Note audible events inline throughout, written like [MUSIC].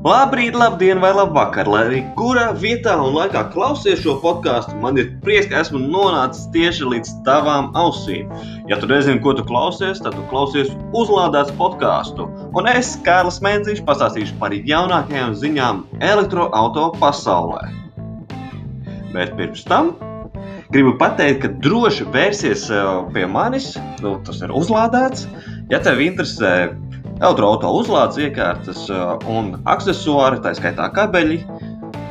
Labrīt, labdien, vai labvakar, lai arī kurā vietā un laikā klausies šo podkāstu. Man ir prieks, ka esmu nonācis tieši līdz tavām ausīm. Ja tu nezini, ko tu klausies, tad tu klausies uzlādēts podkāstu. Un es, Kārlis Menziņš, pastāstīšu par jaunākajām ziņām elektroautorāta pasaulē. Bet pirms tam gribu pateikt, ka droši vērsies eh, pie manis. Nu, tas ir uzlādēts. Ja tev interesē elektroautorāta uzlādes iekārtas uh, un accessori, tā skaitā kabeļi,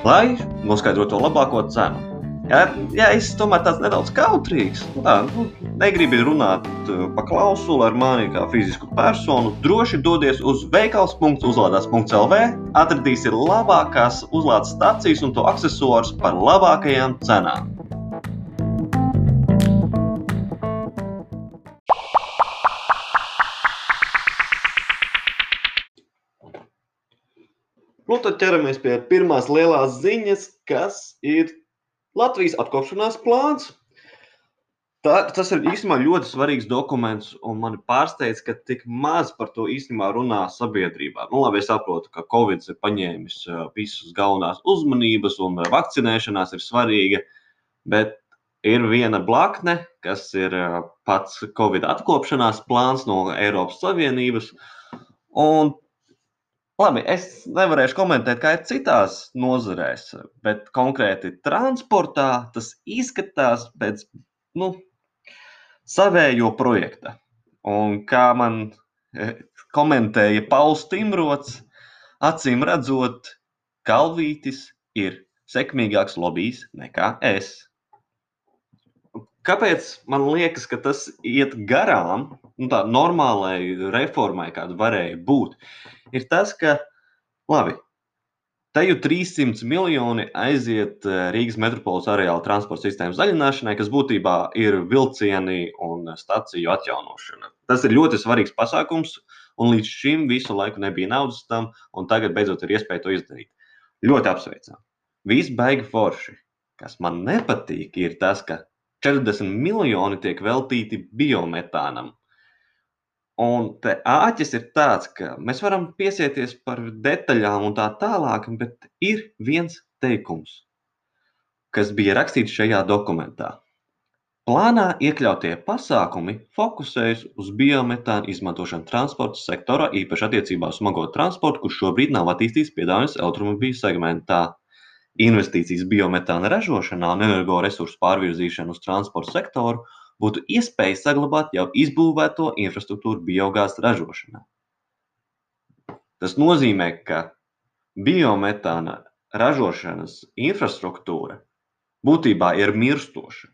lai noskaidrotu to labāko cenu. Ja, ja es tomēr tāds nedaudz kautrīgs, tā, nu, negribu runāt uh, pa klausuli ar mani kā fizisku personu, droši dodies uz veikals.uzlādās.lv, atradīsi labākās uzlādes stācijas un to accessorus par labākajām cenām. Nu, tad ķeramies pie pirmās lielās ziņas, kas ir Latvijas atkopšanās plāns. Tā, tas ir īstenībā ļoti svarīgs dokuments, un man pārsteidz, ka tik maz par to īstenībā runā sabiedrībā. Nu, labi, es saprotu, ka Covid ir paņēmis visas galvenās uzmanības, un vakcinēšanās ir svarīga, bet ir viena blakne, kas ir pats Covid atkopšanās plāns no Eiropas Savienības. Un Labi, es nevarēšu komentēt, kā ir citās nozarēs, bet konkrēti transportā tas izskatās pēc nu, savējo projekta. Un kā man e, komentēja Pauls Timrots, acīm redzot, Kalvītis ir sekmīgāks lobbyis nekā es. Kāpēc man liekas, ka tas iet garām nu, tā normālai reformai, kāda varēja būt? Ir tas, ka labi, te jau 300 miljoni aiziet eh, Rīgas metropoles areāla transporta sistēmas zaļināšanai, kas būtībā ir vilcieni un staciju atjaunošana. Tas ir ļoti svarīgs pasākums, un līdz šim visu laiku nebija naudas tam, un tagad beidzot ir iespēja to izdarīt. Ļoti apsveicam. Viss baigi forši. Kas man nepatīk, ir tas, ka 40 miljoni tiek veltīti biometānam. Un te āķis ir tāds, ka mēs varam piesieties par detaļām un tā tālāk, bet ir viens teikums, kas bija rakstīts šajā dokumentā. Plānā iekļautie pasākumi fokusējas uz biometāna izmantošanu transporta sektorā, īpaši attiecībā uz smago transportu, kurš šobrīd nav attīstīts piedāvājums automobīļu segmentā. Investīcijas biometāna ražošanā un energoresursu pārvirzīšanu uz transporta sektoru būtu iespēja saglabāt jau izbūvēto infrastruktūru biogāzes ražošanā. Tas nozīmē, ka biometāna ražošanas infrastruktūra būtībā ir mirstoša.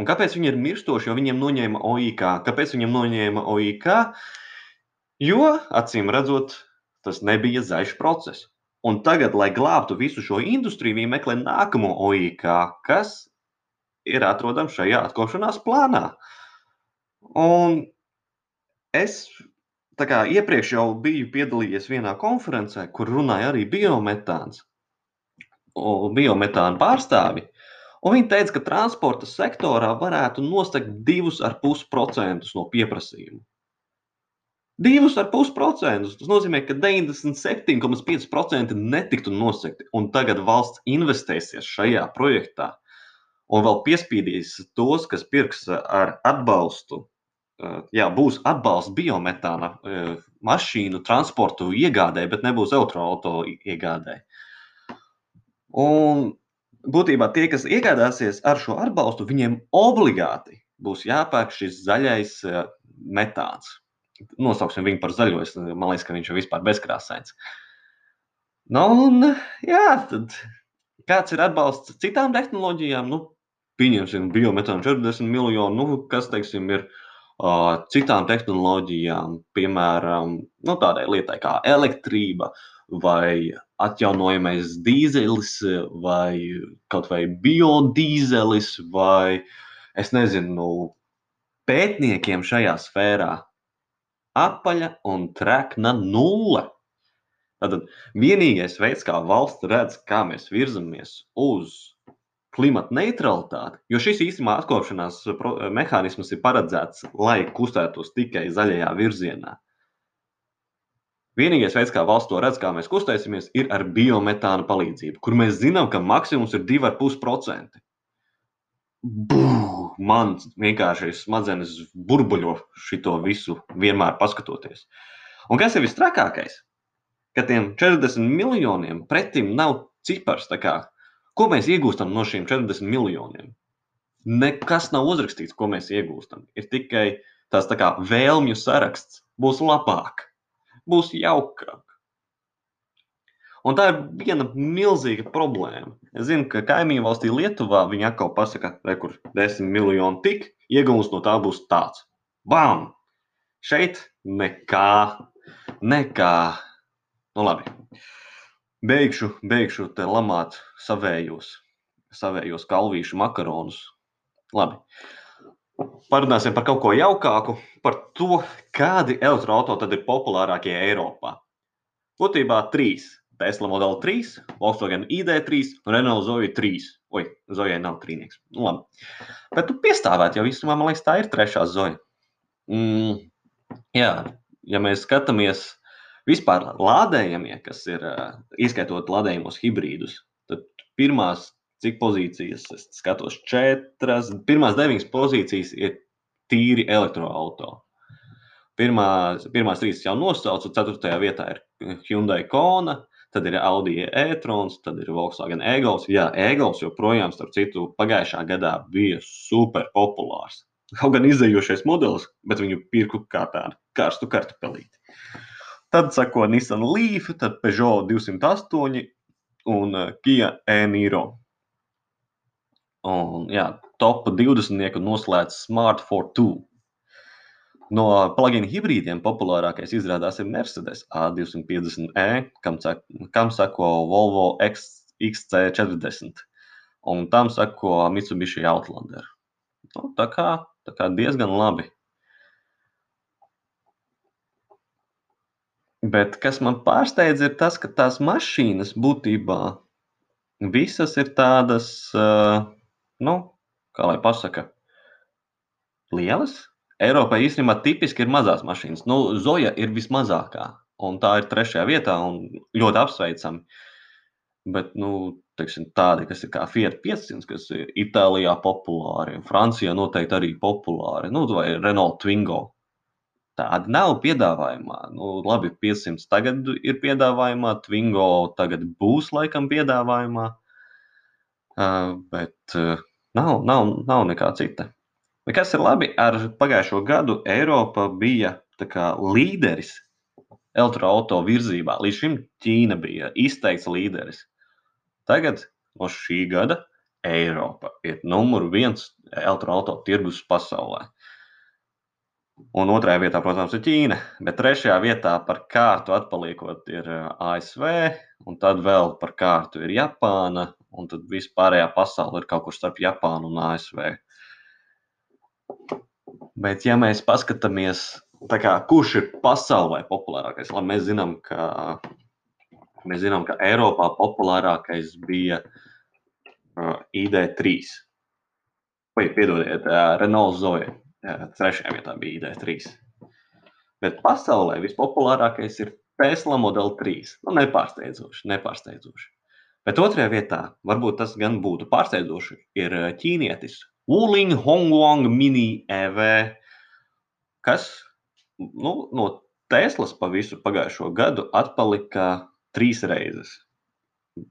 Un kāpēc viņi ir mirstoši? Jo viņiem noņēma OIK. Kāpēc viņiem noņēma OIK? Jo, acīm redzot, tas nebija zaļš process. Un tagad, lai glābtu visu šo industriju, viņi meklē nākamo OIK, kas ir atrodams šajā atkopšanās plānā. Un es kā, iepriekš jau biju piedalījies vienā konferencē, kur runāja arī biometāns, biometāna pārstāvi. Un viņi teica, ka transporta sektorā varētu nosegt 2,5% no pieprasījuma. 2,5%. Tas nozīmē, ka 97,5% netiktu nosegti. Un tagad valsts investēsies šajā projektā un vēl piespiedīs tos, kas pirks ar atbalstu. Jā, būs atbalsts biometāna mašīnu transportu iegādē, bet nebūs elektroautorāta iegādē. Un būtībā tie, kas iegādāsies ar šo atbalstu, viņiem obligāti būs jāpērk šis zaļais metāns. Nosauksim viņu par zaļo. Man liekas, ka viņš ir vispār bezkrāsains. Nu, un, jā, tad kāds ir atbalsts citām tehnoloģijām? Nu, pieņemsim, biometāna 40 miljonu, nu, kas, teiksim, ir uh, citām tehnoloģijām, piemēram, nu, tādai lietai kā elektrība vai atjaunojamais dīzelis vai kaut vai biodīzelis vai, es nezinu, pētniekiem šajā sfērā apaļa un trekna nulle. Tātad vienīgais veids, kā valsts redz, kā mēs virzamies uz klimata neutralitāti, jo šis īstenībā atkopšanās mehānisms ir paredzēts, lai kustētos tikai zaļajā virzienā. Vienīgais veids, kā valsts to redz, kā mēs kustēsimies, ir ar biometāna palīdzību, kur mēs zinām, ka maksimums ir 2,5%. Man vienkārši smadzenes burbuļo šito visu, vienmēr paskatoties. Un kas ir visstrakākais? Ka tiem 40 miljoniem pretim nav cipars. Kā, ko mēs iegūstam no šiem 40 miljoniem? Nekas nav uzrakstīts, ko mēs iegūstam. Ir tikai tās tā kā vēlmju saraksts. Būs labāk būs jaukāk. Un tā ir viena milzīga problēma. Es zinu, ka kaimiņu valstī Lietuvā viņi atkal pasaka, ka kur 10 miljoni tik, iegūms no tā būs tāds. Bam! Šeit nekā, nekā. Nu, labi. Beigšu, beigšu te lamāt savējos, savējos kalvīšu makaronus. Labi. Parunāsim par kaut ko jaukāku, par to, kādi elektroautori tad ir populārākie Eiropā. Būtībā trīs. Tesla Model 3, Volkswagen ID3 un Renault Zoe 3. Oi, Zoe nav trīnieks. Nu, labi. Bet tu piestāvēt, jau īstenībā, man liekas, tā ir trešā Zoe. Mm, jā, ja mēs skatāmies vispār lādējamie, kas ir ieskaitot lādējumos hibrīdus, tad pirmās cik pozīcijas es skatos? Četras. Pirmās deviņas pozīcijas ir tīri elektroautorāti. Pirmās, pirmās trīs jau nosaucu, ceturtajā vietā ir Hyundai Kona, tad ir Audi e-trons, tad ir Volkswagen e-gals. Jā, e-gals joprojām, starp citu, pagājušā gadā bija super populārs. Kaut gan izdejošais modelis, bet viņu pirku kā tādu karstu kartupelīti. Tad sako Nissan Leaf, tad Peugeot 208 un Kia e-Niro. Un, jā, top 20 noslēdz Smart for 2. No plug-in hibrīdiem populārākais izrādās ir Mercedes A250e, kam, kam sako Volvo X, XC40, un tam sako Mitsubishi Outlander. Nu, tā, kā, tā kā diezgan labi. Bet kas man pārsteidz, ir tas, ka tās mašīnas būtībā visas ir tādas uh, nu, kā lai pasaka, lielas. Eiropai īstenībā tipiski ir mazās mašīnas. Nu, Zoja ir vismazākā, un tā ir trešajā vietā, un ļoti apsveicami. Bet, nu, teiksim, tādi, kas ir kā Fiat 500, kas ir Itālijā populāri, Francijā noteikti arī populāri, nu, vai Renault Twingo. Tādi nav piedāvājumā. Nu, labi, 500 tagad ir piedāvājumā, Twingo tagad būs laikam piedāvājumā. Uh, bet uh, nav, nav, nav nekā cita. Bet kas ir labi, ar pagājušo gadu Eiropa bija kā, līderis elektroautorāta virzībā. Līdz šim Ķīna bija izteikts līderis. Tagad no šī gada Eiropa ir numur viens elektroautorāta tirgus pasaulē. Un otrajā vietā, protams, ir Ķīna. Bet trešajā vietā par kārtu atpaliekot ir ASV, un tad vēl par kārtu ir Japāna, un tad vispārējā pasaule ir kaut kur starp Japānu un ASV. Bet, ja mēs paskatāmies, kā, kurš ir pasaulē populārākais, labi, mēs zinām, ka, mēs zinām, ka Eiropā populārākais bija uh, ID3. Vai piedodiet, uh, Renault Zoe. Trešajā vietā bija ID3. Bet pasaulē vispopulārākais ir Tesla Model 3. Nu, nepārsteidzoši, nepārsteidzoši. Bet otrajā vietā, varbūt tas gan būtu pārsteidzoši, ir eh, ķīnietis Wuling Hongwang Mini EV, kas nu, no Teslas pa visu pagājušo gadu atpalika trīs reizes.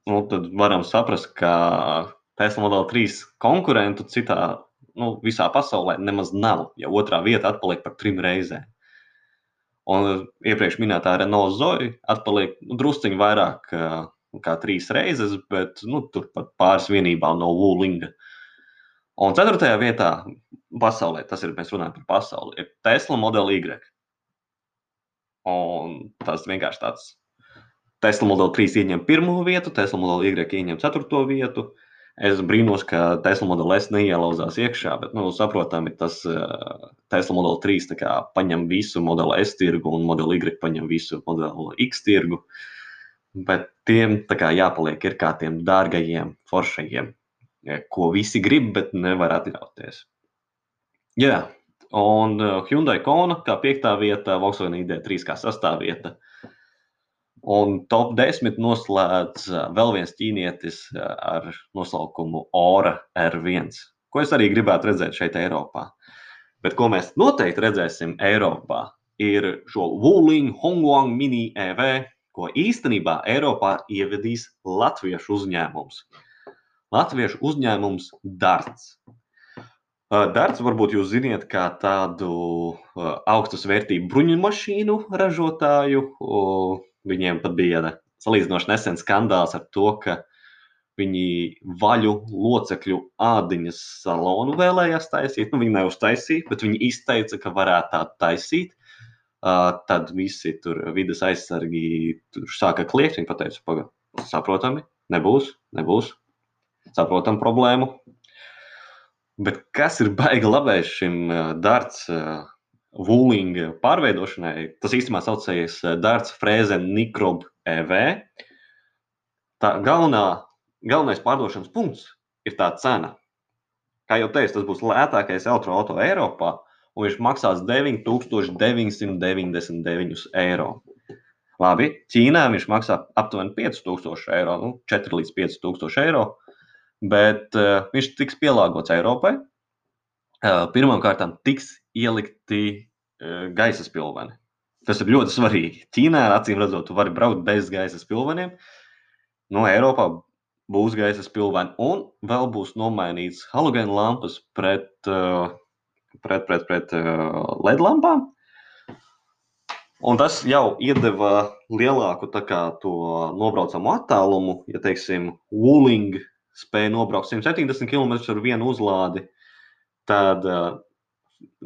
Nu, tad varam saprast, ka Tesla Model 3 konkurentu citā, nu, visā pasaulē nemaz nav, ja otrā vieta atpaliek par trim reizēm. Un iepriekš minētā Renault Zoe atpaliek nu, drusciņi vairāk kā trīs reizes, bet nu, turpat pāris vienībām no Wulinga. Un ceturtajā vietā pasaulē, tas ir, mēs runājam par pasauli, ir Tesla Model Y. Un tas vienkārši tāds Tesla Model 3 ieņem pirmo vietu, Tesla Model Y ieņem ceturto vietu. Es brīnos, ka Tesla Model S neielauzās iekšā, bet, nu, saprotami, tas uh, Tesla Model 3 kā, paņem visu Model S tirgu un Model Y paņem visu Model X tirgu. Bet tiem jāpaliek ir kā tiem dārgajiem, foršajiem, ko visi grib, bet nevar atļauties. Jā, un uh, Hyundai Kona kā piektā vieta, Volkswagen ID3 kā sastāvvieta. Un top 10 noslēdz vēl viens ķīnietis ar nosaukumu Ora R1, ko es arī gribētu redzēt šeit, Eiropā. Bet ko mēs noteikti redzēsim Eiropā, ir šo Wuling Hongguang Mini EV, ko īstenībā Eiropā ievedīs latviešu uzņēmums. Latviešu uzņēmums Darts. Darts varbūt jūs zināt, kā tādu augstas vērtību bruņu mašīnu ražotāju. Viņiem pat bija salīdzinoši nesen skandāls ar to, ka viņi vaļu locekļu ādiņas salonu vēlējās taisīt. Nu, viņi neuztaisīja, bet viņi izteica, ka varētu tādu taisīt. Uh, tad visi tur vidas aizsargi tur sāka kliegt. Viņi teica, pagaidi, saprotami, nebūs, nebūs. Saprotam problēmu, Bet kas ir baigi labais šim darts Wulinga pārveidošanai? Tas īstenībā saucējies darts frēze Nikrob EV. Tā galvenā, galvenais pārdošanas punkts ir tā cena. Kā jau teicu, tas būs lētākais elektroautorāts Eiropā, un viņš maksās 9999 eiro. Labi, Ķīnā viņš maksā aptuveni 5000 eiro, nu, 4 līdz 5000 eiro bet uh, viņš tiks pielāgots Eiropai. Uh, Pirmkārt, tiks ielikti uh, gaisa spilveni. Tas ir ļoti svarīgi. Ķīnā, acīm redzot, tu vari braukt bez gaisa spilveniem. No Eiropā būs gaisa spilveni, un vēl būs nomainīts halogēna lampas pret, uh, pret, pret, pret uh, LED lampām. Un tas jau iedeva lielāku kā, nobraucamu attālumu, ja teiksim, Wuling spēja nobraukt 170 km ar vienu uzlādi, tad uh,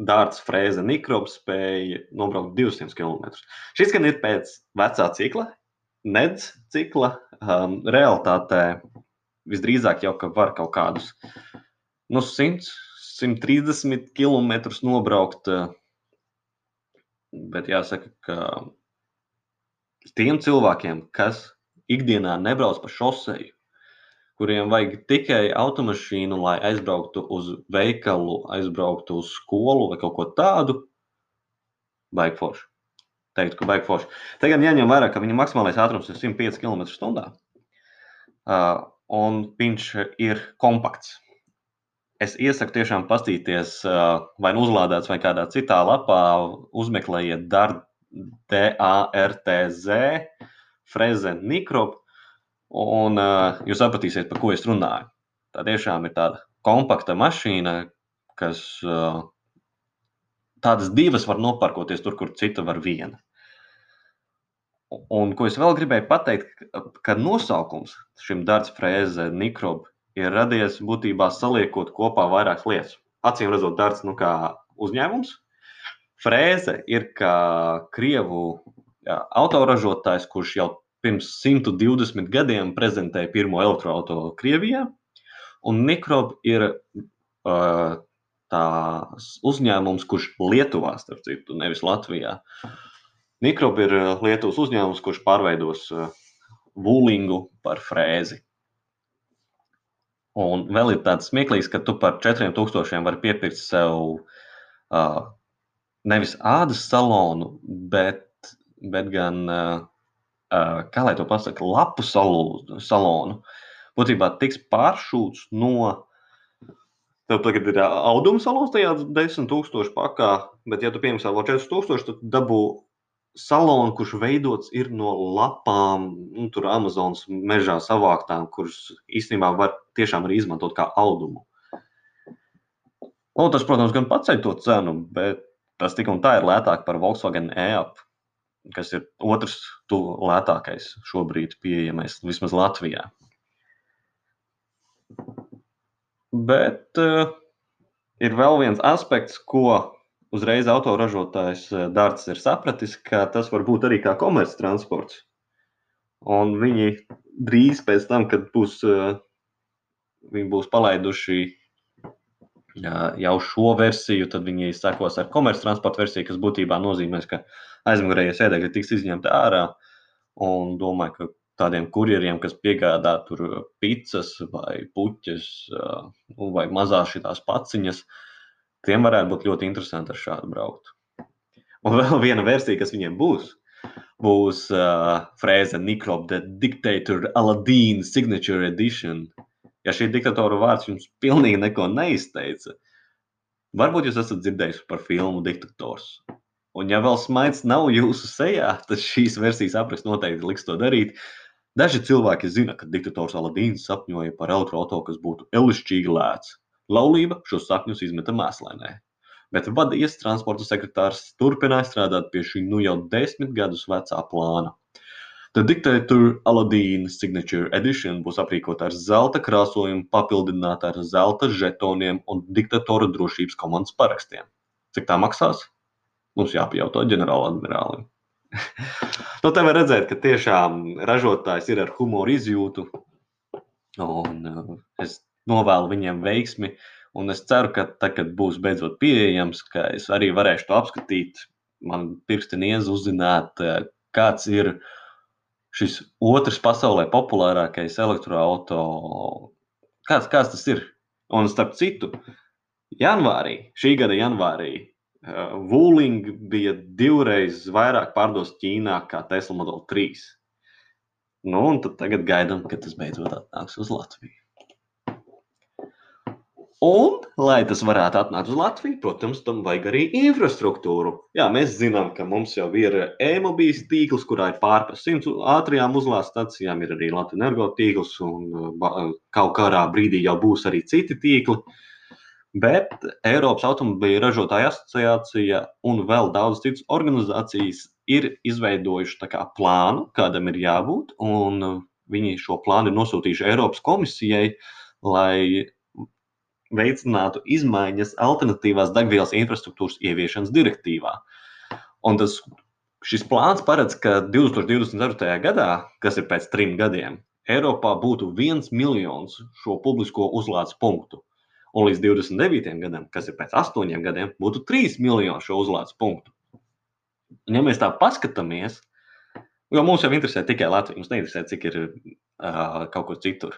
dārts frēze Nikrobs spēja nobraukt 200 km. Šis gan ir pēc vecā cikla, nedz cikla. Um, realitātē visdrīzāk jau ka var kaut kādus nu, 100, 130 km nobraukt. Uh, bet jāsaka, ka tiem cilvēkiem, kas ikdienā nebrauc pa šoseju, kuriem vajag tikai automašīnu, lai aizbrauktu uz veikalu, aizbrauktu uz skolu vai kaut ko tādu, baigi forši. Teiktu, ka baigi forši. Tagad jāņem vērā, ka viņa maksimālais ātrums ir 105 km/h. Uh, un viņš ir kompakts. Es iesaku tiešām paskatīties, uh, vai nu uzlādēts, vai kādā citā lapā, uzmeklējiet DARTZ, Freze Nikropu Un uh, jūs sapratīsiet, par ko es runāju. Tā tiešām ir tāda kompakta mašīna, kas uh, tādas divas var noparkoties tur, kur cita var viena. Un ko es vēl gribēju pateikt, ka nosaukums šim dārza frēze Nikrob ir radies būtībā saliekot kopā vairākas lietas. Acīm redzot, dārza nu, kā uzņēmums. Frēze ir kā krievu autoražotājs, kurš jau pirms 120 gadiem prezentēja pirmo elektroautorātu Krievijā. Un Mikrob ir uh, tās uzņēmums, kurš Lietuvā, starp citu, nevis Latvijā. Mikrob ir Lietuvas uzņēmums, kurš pārveidos uh, būlingu par frēzi. Un vēl ir tāds smieklīgs, ka tu par 4000 vari piepirkt sev uh, nevis ādas salonu, bet, bet gan uh, kā lai to pasakā, lapu salū, salonu. Būtībā tiks pāršūts no. Tev tagad ir auduma salons tajā 10,000 pakā, bet, ja tu piemaksā vēl 4,000, tad dabū salonu, kurš veidots ir no lapām, nu, tur Amazonas mežā savāktām, kuras īstenībā var tiešām arī izmantot kā audumu. Un tas, protams, gan paceļ to cenu, bet tas tik un tā ir lētāk par Volkswagen e-app kas ir otrs tuvu lētākais šobrīd pieejamais, vismaz Latvijā. Bet uh, ir vēl viens aspekts, ko uzreiz autoražotājs eh, Dārts ir sapratis, ka tas var būt arī kā komerctransports. Un viņi drīz pēc tam, kad būs, uh, viņi būs palaiduši jau šo versiju, tad viņi sekos ar komerctransporta versiju, kas būtībā nozīmē, ka aizmugurējie sēdekļi tiks izņemti ārā. Un domāju, ka tādiem kurjeriem, kas piegādā tur pizzas vai puķes vai mazās šīs paciņas, tiem varētu būt ļoti interesanti ar šādu braukt. Un vēl viena versija, kas viņiem būs, būs uh, frāze Nikrop, the Dictator Aladdin Signature Edition. Ja šī diktatora vārds jums pilnīgi neko neizteica, varbūt jūs esat dzirdējuši par filmu Diktators. Un, ja vēl smaids nav jūsu sejā, tad šīs versijas apraksts noteikti liks to darīt. Daži cilvēki zina, ka diktators Aladīns sapņoja par elektroautorātu, kas būtu elišķīgi lēts. Laulība šos sapņus izmeta mēslēnē bet vadījies transporta sekretārs turpināja strādāt pie šī nu jau desmit gadus vecā plāna. The Dictator Aladdin Signature Edition būs aprīkota ar zelta krāsojumu, papildināta ar zelta žetoniem un diktatora drošības komandas parakstiem. Cik tā maksās? Mums jāpajautā ģenerāladmirālim. [LAUGHS] nu, te var redzēt, ka tiešām ražotājs ir ar humoru izjūtu, un uh, es novēlu viņiem veiksmi uh, Un es ceru, ka tad, kad būs beidzot pieejams, ka es arī varēšu to apskatīt, man pirksti niez uzzināt, eh, kāds ir šis otrs pasaulē populārākais elektroautorāts. Kāds, kāds tas ir? Un starp citu, janvārī, šī gada janvārī, uh, Wuling bija divreiz vairāk pārdos Ķīnā kā Tesla Model 3. Nu, un tad tagad gaidām, kad tas beidzot atnāks uz Latviju. Un, lai tas varētu atnākt uz Latviju, protams, tam vajag arī infrastruktūru. Jā, mēs zinām, ka mums jau ir e-mobīļs tīkls, kurā ir pārpas simts ātrajām uzlādes stacijām, ir arī Latvijas energo tīkls, un kaut kādā brīdī jau būs arī citi tīkli. Bet Eiropas automobīļu ražotāju asociācija un vēl daudz citas organizācijas ir izveidojuši kā, plānu, kādam ir jābūt, un viņi šo plānu ir nosūtījuši Eiropas komisijai, lai veicinātu izmaiņas alternatīvās degvielas infrastruktūras ieviešanas direktīvā. Un tas, šis plāns paredz, ka 2024. gadā, kas ir pēc trim gadiem, Eiropā būtu viens miljons šo publisko uzlādes punktu. Un līdz 29. gadam, kas ir pēc astoņiem gadiem, būtu 3 miljoni šo uzlādes punktu. Un, ja mēs tā paskatāmies, jo mums jau interesē tikai Latvija, mums neinteresē, cik ir uh, kaut kur citur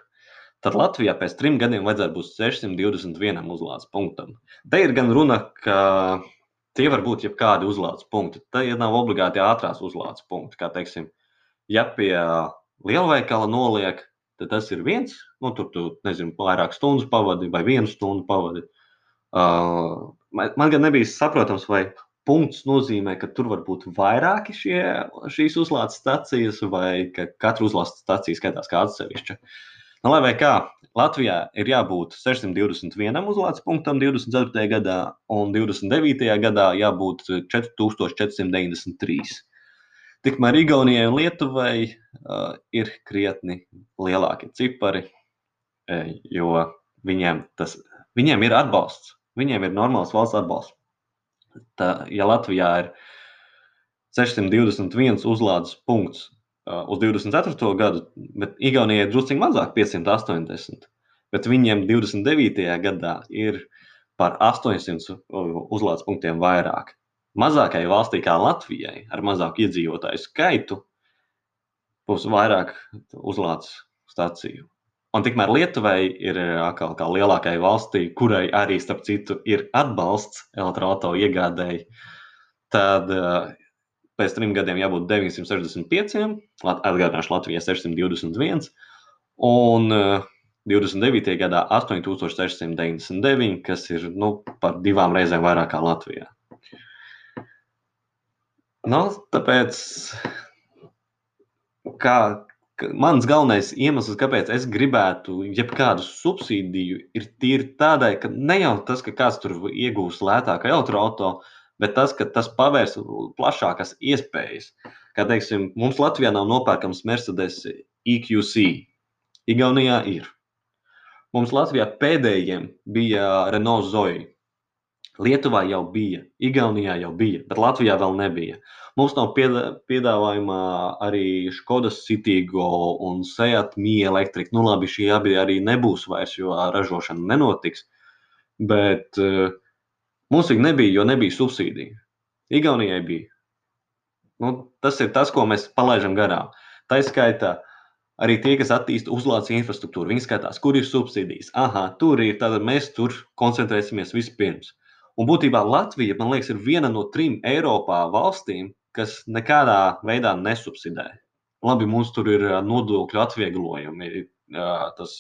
tad Latvijā pēc trim gadiem vajadzētu būt 621 uzlādes punktam. Te ir gan runa, ka tie var būt jebkādi uzlādes punkti. Tie nav obligāti ātrās uzlādes punkti. Kā teiksim, ja pie lielveikala noliek, tad tas ir viens, nu, tur tu nezinu, vairāk stundu pavadi vai vienu stundu pavadi. Uh, man gan nebija saprotams, vai punkts nozīmē, ka tur var būt vairāki šie, šīs uzlādes stacijas, vai ka katra uzlādes stacija skaitās kā atsevišķa. Uh, Nu, lai kā, Latvijā ir jābūt 621 uzlādes punktam 24. gadā, un 29. gadā jābūt 4493. Tikmēr Igaunijai un Lietuvai uh, ir krietni lielāki cipari, jo viņiem, tas, viņiem ir atbalsts, viņiem ir normāls valsts atbalsts. Tā, ja Latvijā ir 621 uzlādes punkts uz 24. gadu, bet Igaunijai drusku mazāk, 580. Bet viņiem 29. gadā ir par 800 uzlādes punktiem vairāk. Mazākajai valstī, kā Latvijai, ar mazāku iedzīvotāju skaitu, būs vairāk uzlādes stāciju. Un tikmēr Lietuvai ir atkal kā lielākajai valstī, kurai arī, starp citu, ir atbalsts elektroautorāta iegādēji, tad pēc trim gadiem jābūt 965, atgādināšu Latvijai 621, un 29. gadā 8699, kas ir nu, par divām reizēm vairāk kā Latvijā. Nu, tāpēc kā, mans galvenais iemesls, kāpēc es gribētu jebkādu subsīdiju, ir tīri tādai, ka ne jau tas, ka kāds tur iegūs lētāku elektroautorātu, bet tas, ka tas pavērs plašākas iespējas. Kā teiksim, mums Latvijā nav nopērkams Mercedes EQC, Igaunijā ir. Mums Latvijā pēdējiem bija Renault Zoe. Lietuvā jau bija, Igaunijā jau bija, bet Latvijā vēl nebija. Mums nav piedāvājumā arī Skodas Citīgo un Seat Mie elektrika. Nu, labi, šie abi arī nebūs vairs, jo ražošana nenotiks. Bet uh, Mums viņa nebija, jo nebija subsīdija. Igaunijai bija. Nu, tas ir tas, ko mēs palaidām garām. Tā izskaitā arī tie, kas attīsta uzlādes infrastruktūru. Viņi skatās, kur ir subsīdijas. Aha, tur ir. Tad mēs tur koncentrēsimies vispirms. Un būtībā Latvija, man liekas, ir viena no trim Eiropā valstīm, kas nekādā veidā nesubsidē. Labi, mums tur ir nodokļu atvieglojumi, tas,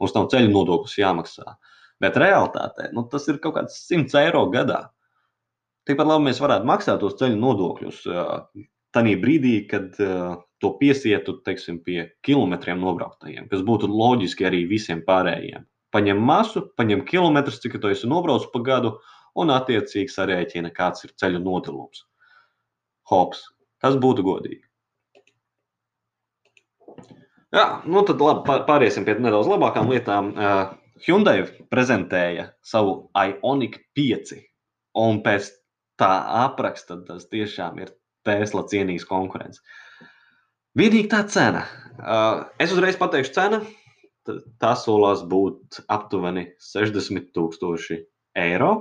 mums nav ceļu nodoklis jāmaksā. Bet realtātē nu, tas ir kaut kāds 100 eiro gadā. Tikpat labi mēs varētu maksāt tos ceļu nodokļus tajā brīdī, kad to piesietu teiksim, pie kilometriem nobrauktajiem, kas būtu loģiski arī visiem pārējiem. Paņem masu, paņem kilometrus, cik tu esi nobraucis pa gadu, un attiecīgi sarēķina, kāds ir ceļu nodalums. Hops, tas būtu godīgi. Jā, nu tad labi, pāriesim pie nedaudz labākām lietām. Hyundai prezentēja savu Ioniq 5, un pēc tā apraksta tas tiešām ir Tesla cienīgs konkurence. Vienīgi tā cena. Es uzreiz pateikšu cenu. Tā solās būt aptuveni 60,000 eiro.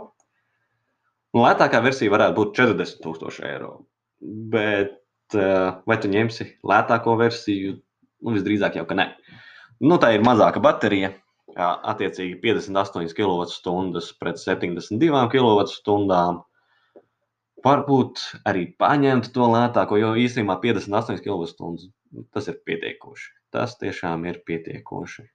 Lētākā versija varētu būt 40,000 eiro. Bet vai tu ņemsi lētāko versiju? Nu, visdrīzāk jau, ka nē. Nu, tā ir mazāka baterija, attiecīgi 58 kWh pret 72 kWh varbūt arī paņemt to lētāko, jo īstenībā 58 kWh tas ir pietiekoši. Tas tiešām ir pietiekoši.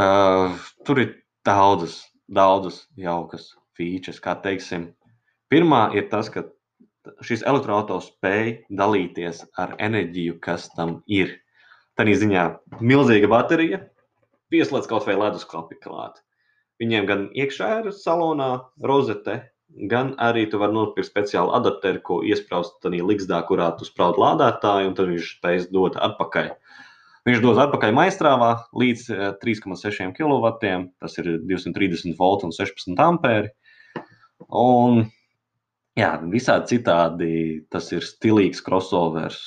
Uh, tur ir daudzas, daudzas jaukas features, kā teiksim. Pirmā ir tas, ka šis elektroautorāts spēj dalīties ar enerģiju, kas tam ir. Tā ziņā milzīga baterija, pieslēdz kaut vai leduskapi klāt. Viņiem gan iekšā ir salonā rozete, gan arī tu vari nopirkt speciālu adapteri, ko iesprāst tādā ligzdā, kurā tu spraud lādētāju, un tad viņš spēj dot atpakaļ. Viņš dos atpakaļ maistrāvā līdz 3,6 eh, kW. Tas ir 230 volt un 16 ampēri. Un, jā, visādi citādi tas ir stilīgs crossovers.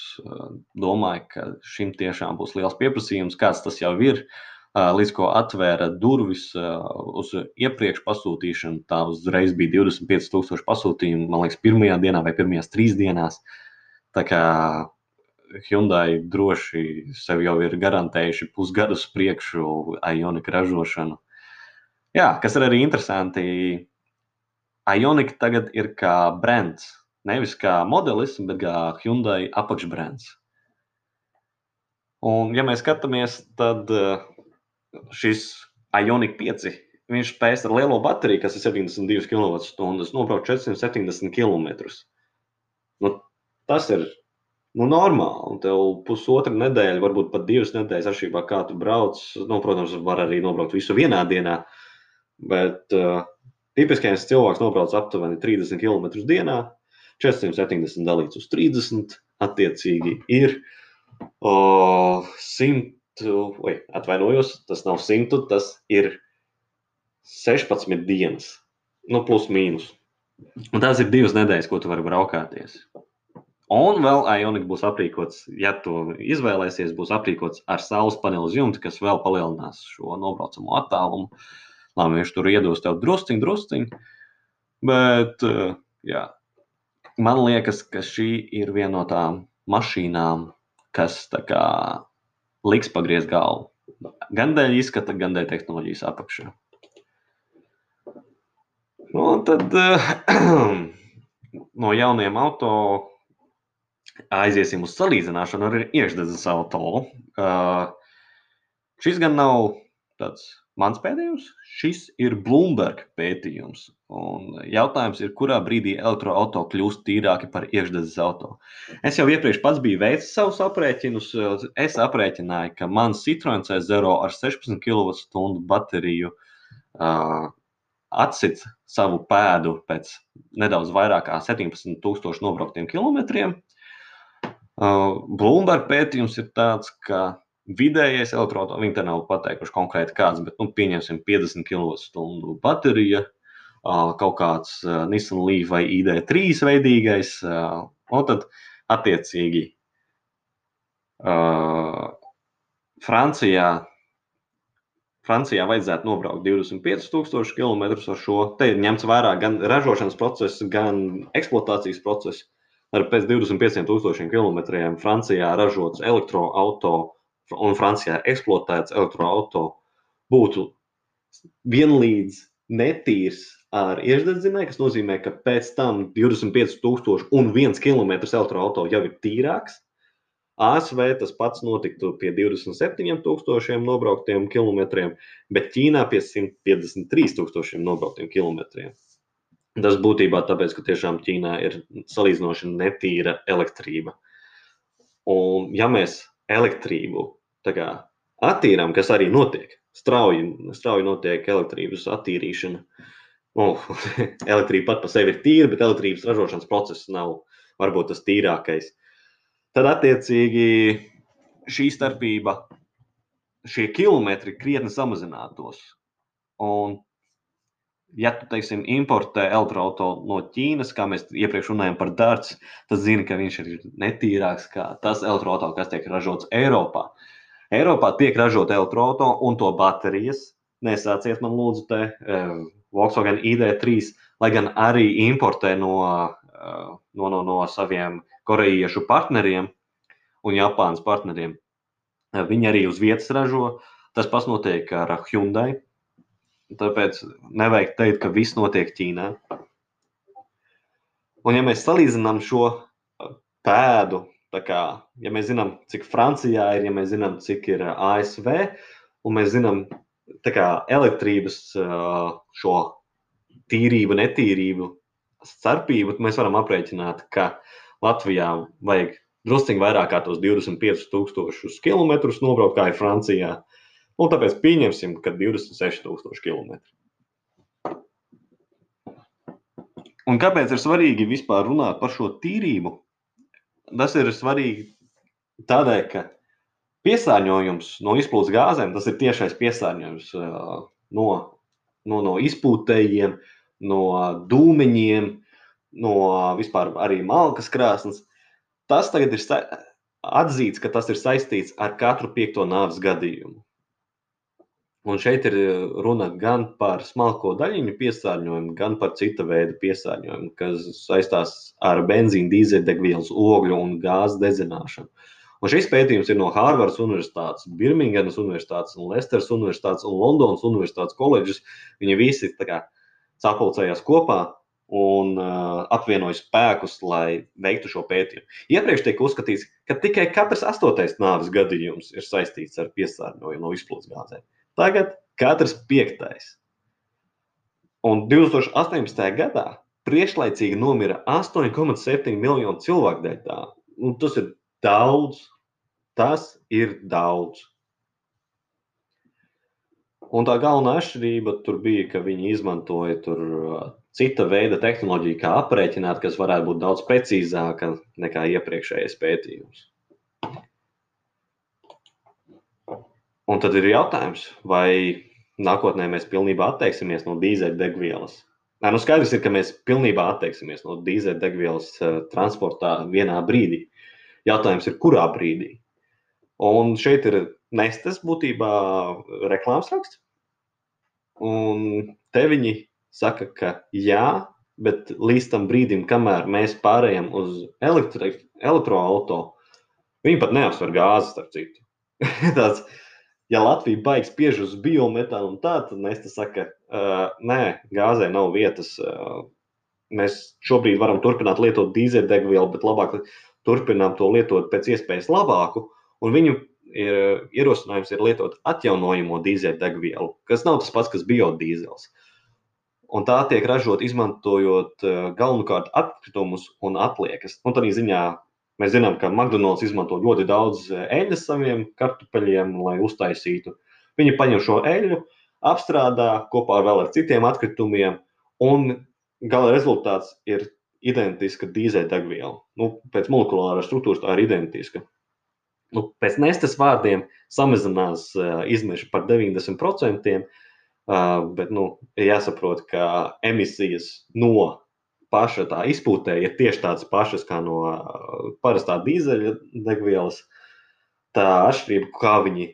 Domāju, ka šim tiešām būs liels pieprasījums, kāds tas jau ir. Uh, līdz ko atvēra durvis uz iepriekš pasūtīšanu. Tā uzreiz bija 25,000 pasūtījumu, man liekas, pirmajā dienā vai pirmajās trīs dienās. Tā kā Hyundai droši sev jau ir garantējuši pusgadus priekšu Ionika ražošanu. Jā, kas ir arī interesanti, Ionika tagad ir kā brands. Nevis kā modelis, bet kā Hyundai apakšbrands. Un, ja mēs skatāmies, tad uh, šis Ioniq 5. Viņš spēs ar lielo bateriju, kas ir 72 kWh, nobraukt 470 km. Nu, tas ir nu, normāli. Un tev pusotra nedēļa, varbūt pat divas nedēļas atšķirībā, kā tu brauc. Nu, protams, var arī nobraukt visu vienā dienā. Bet uh, tipiskais cilvēks nobrauc aptuveni 30 km dienā, 470 dalīts uz 30. Attiecīgi ir uh, 100 oi, atvainojos, tas nav 100, tas ir 16 dienas, nu, plus mīnus. Un tās ir divas nedēļas, ko tu vari braukāties. Un vēl Ionika būs aprīkots, ja to izvēlēsies, būs aprīkots ar saules paneļu jumtu, kas vēl palielinās šo nobraucamo attālumu. Labi, viņš tur iedos tev drusciņu, drusciņu. Bet, jā, man liekas, ka šī ir viena no tām mašīnām, kas tā kā liks pagriezt galvu. Gan dēļ izskata, gan dēļ tehnoloģijas apakšā. Nu, tad [CLEARS THROAT] no jauniem auto aiziesim uz salīdzināšanu ar iekšdedzes auto. Uh, šis gan nav tāds mans pētījums, šis ir Bloomberg pētījums. Un jautājums ir, kurā brīdī elektroautorāti kļūst tīrāki par iekšzemes auto. Es jau iepriekš pats biju veicis savus aprēķinus. Es aprēķināju, ka mans Citroen C0 ar 16 kWh bateriju uh, atsit savu pēdu pēc nedaudz vairāk kā 17,000 nobrauktiem kilometriem. Uh, Bloomberg pētījums ir tāds, ka vidējais elektroautorāts, viņi te nav pateikuši konkrēti kāds, bet nu, pieņemsim 50 kWh baterija kaut kāds Nissan Leaf vai ID3 veidīgais, un tad attiecīgi Francijā, Francijā vajadzētu nobraukt 25,000 km ar šo. Te ir ņemts vērā gan ražošanas process, gan eksploatācijas process. Ar pēc 25,000 km Francijā ražots elektroautorāts un Francijā eksploatēts elektroautorāts būtu vienlīdz netīrs ar iekšdedzinēju, kas nozīmē, ka pēc tam 25,000 un 1 km elektroautorāta jau ir tīrāks. ASV tas pats notiktu pie 27,000 nobrauktiem kilometriem, bet Ķīnā pie 153,000 nobrauktiem kilometriem. Tas būtībā tāpēc, ka tiešām Ķīnā ir salīdzinoši netīra elektrība. Un, ja mēs elektrību kā, attīrām, kas arī notiek, strauji, strauji notiek elektrības attīrīšana. Oh, [LAUGHS] elektrība pat par sevi ir tīra, bet elektrības ražošanas process nav varbūt tas tīrākais. Tad, attiecīgi, šī starpība, šie kilometri krietni samazinātos. Un, ja tu, teiksim, importē elektroautorātu no Ķīnas, kā mēs iepriekš runājām par dārstu, tad zini, ka viņš ir netīrāks nekā tas elektroautorāts, kas tiek ražots Eiropā. Eiropā tiek ražota elektroautorāta un to baterijas. Nesāciet man lūdzu te Volkswagen ID3, lai gan arī importē no, no, no, no saviem korejiešu partneriem un Japānas partneriem. Viņi arī uz vietas ražo. Tas pats notiek ar Hyundai. Tāpēc nevajag teikt, ka viss notiek Ķīnā. Un, ja mēs salīdzinām šo pēdu, kā, ja mēs zinām, cik Francijā ir, ja mēs zinām, cik ir ASV, un mēs zinām, kā elektrības šo tīrību, netīrību, starpību, mēs varam aprēķināt, ka Latvijā vajag drusciņi vairāk kā tos 25,000 km nobraukt, kā ir Francijā. Un tāpēc pieņemsim, ka 26,000 km. Un kāpēc ir svarīgi vispār runāt par šo tīrību? Tas ir svarīgi tādēļ, ka Piesārņojums no izplūdes gāzēm, tas ir tiešais piesārņojums no, no, no izpūtējiem, no dūmeņiem, no vispār arī malkas krāsnes. Tas tagad ir atzīts, ka tas ir saistīts ar katru piekto nāves gadījumu. Un šeit ir runa gan par smalko daļiņu piesārņojumu, gan par cita veida piesārņojumu, kas saistās ar benzīna, dīzeļdegvielas, ogļu un gāzes dedzināšanu. Un šis pētījums ir no Hārvardas Universitātes, Birmingemas Universitātes, Lesteras Universitātes un Londonas Universitātes koledžas. Viņi visi sapulcējās kopā un uh, apvienoja spēkus, lai veiktu šo pētījumu. Iepriekš tika uzskatīts, ka tikai katrs astotais nāves gadījums ir saistīts ar piesārņojumu no izplūdes gāzēm. Tagad katrs piektais. Un 2018. gadā priekšlaicīgi nomira 8,7 miljonu cilvēku dēļ tā. Un tas ir daudz, Tas ir daudz. Un tā galvenā atšķirība tur bija, ka viņi izmantoja tur uh, cita veida tehnoloģiju, kā aprēķināt, kas varētu būt daudz precīzāka nekā iepriekšējais pētījums. Un tad ir jautājums, vai nākotnē mēs pilnībā atteiksimies no dīzeļdegvielas. Nē, nu skaidrs ir, ka mēs pilnībā atteiksimies no dīzeļdegvielas uh, transportā vienā brīdī. Jautājums ir, kurā brīdī? Un šeit ir nestes būtībā reklāmas raksts. Un te viņi saka, ka jā, bet līdz tam brīdim, kamēr mēs pārējām uz elektroautorātu, viņi pat neapsver gāzi, starp citu. [LAUGHS] Tāds, ja Latvija baigs spiež uz biometānu un tā, tad Nesta saka, uh, nē, gāzē nav vietas. Uh, mēs šobrīd varam turpināt lietot dīzeļdegvielu, bet labāk turpinām to lietot pēc iespējas labāku. Un viņu ir, ierosinājums ir lietot atjaunojamo dīzeļdegvielu, kas nav tas pats, kas biodīzels. Un tā tiek ražota izmantojot galvenokārt atkritumus un atliekas. Un tādā ziņā mēs zinām, ka McDonald's izmanto ļoti daudz eh, eļļas saviem kartupeļiem, lai uztaisītu. Viņi paņem šo eļļu, apstrādā kopā ar vēl ar citiem atkritumiem, un gala rezultāts ir identiska dīzeļdegviela. Nu, pēc molekulārās struktūras tā ir identiska nu, pēc nestas vārdiem samazinās uh, izmeši par 90%, uh, bet nu, jāsaprot, ka emisijas no paša tā izpūtē ir tieši tādas pašas kā no uh, parastā dīzeļa degvielas. Tā atšķirība, kā viņi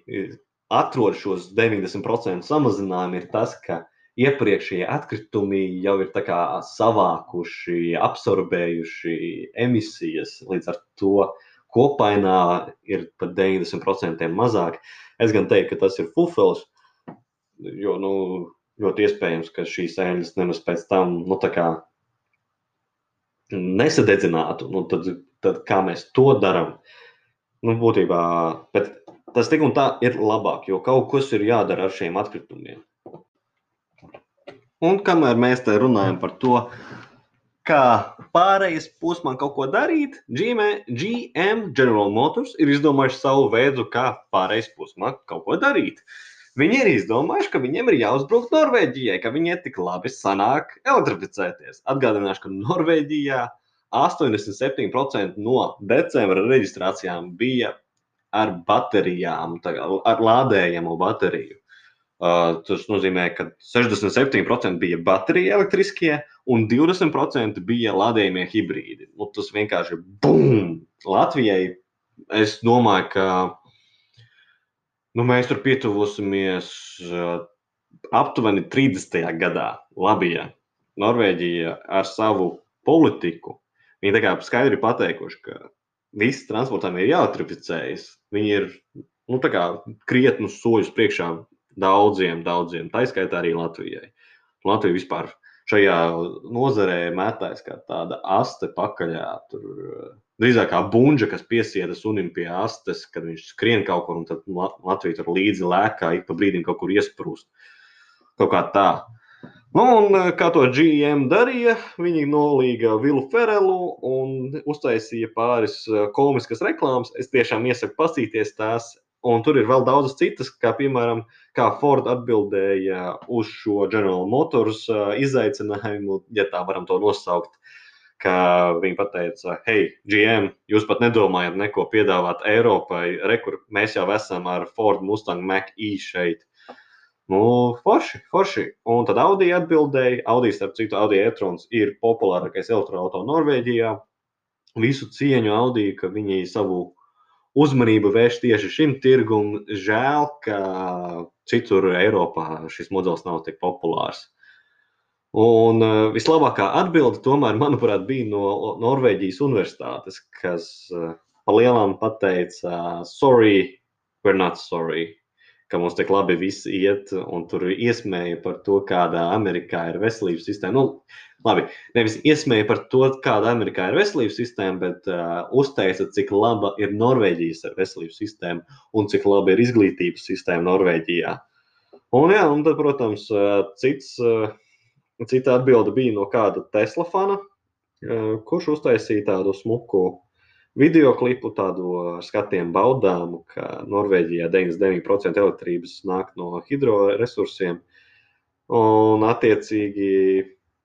atrod šos 90% samazinājumu, ir tas, ka iepriekšējie atkritumi jau ir savākuši, absorbējuši emisijas. Līdz ar to uh, kopainā ir pat 90% mazāk. Es gan teiktu, ka tas ir fufels, jo nu, ļoti iespējams, ka šīs eļļas nemaz pēc tam nu, nesadedzinātu. Nu, tad, tad kā mēs to darām? Nu, būtībā, tas tik un tā ir labāk, jo kaut kas ir jādara ar šiem atkritumiem. Un kamēr mēs te runājam par to, kā pārējais posmā kaut ko darīt, GM, General Motors ir izdomājuši savu veidu, kā pārējais posmā kaut ko darīt. Viņi ir izdomājuši, ka viņiem ir jāuzbruk Norvēģijai, ka viņiem tik labi sanāk elektrificēties. Atgādināšu, ka Norvēģijā 87% no decembra reģistrācijām bija ar baterijām, ar lādējamu bateriju. Uh, tas nozīmē, ka 67% bija baterija elektriskie un 20% bija lādējumie hibrīdi. Nu, tas vienkārši bum! Latvijai es domāju, ka nu, mēs tur pietuvosimies uh, aptuveni 30. gadā. Latvijā, Norvēģija ar savu politiku. Viņi tā kā skaidri pateikuši, ka viss transportam ir jāatrificējas. Viņi ir nu, krietnus soļus priekšā daudziem, daudziem, tā izskaitā arī Latvijai. Latvija vispār šajā nozarē metājas kā tāda aste pakaļā. Tur eh, drīzāk kā bunža, kas piesieda sunim pie astes, kad viņš skrien kaut kur, un tad Latvija tur līdzi lēkā, ik pa brīdim kaut kur iesprūst. Kaut kā tā. Nu, un eh, kā to GM darīja, viņi nolīga Vilu Ferelu un uztaisīja pāris eh, komiskas reklāmas. Es tiešām iesaku pasīties tās. Un tur ir vēl daudzas citas, kā piemēram, kā Ford atbildēja uz šo General Motors izaicinājumu, ja tā varam to nosaukt. Viņi teica, hei, GM, jūs pat nedomājat neko piedāvāt Eiropai. Rekur, mēs jau esam ar Ford Mustang Mach E šeit. Nu, forši, forši. Un tad Audi atbildēja, Audi, starp citu, Audi e-trons ir populārākais elektroautorāts Norvēģijā. Visu cieņu Audi, ka viņi savu uzmanību vērš tieši šim tirgum. Žēl, ka citur Eiropā šis modelis nav tik populārs. Un uh, vislabākā atbilde, tomēr, manuprāt, bija no Norvēģijas universitātes, kas uh, pa lielām pateica, sorry, we're not sorry ka mums tik labi viss iet, un tur iesmēja par to, kādā Amerikā ir veselības sistēma. Nu, labi, nevis iesmēja par to, kāda Amerikā ir veselības sistēma, bet uh, uzteica, cik laba ir Norvēģijas veselības sistēma un cik laba ir izglītības sistēma Norvēģijā. Un, jā, un tad, protams, cits, cita atbilde bija no kāda Tesla fana, kurš uztaisīja tādu smuku video klipu, tādu skatienu baudāmu, ka Norvēģijā 99% elektrības nāk no hidroresursiem. Un, attiecīgi,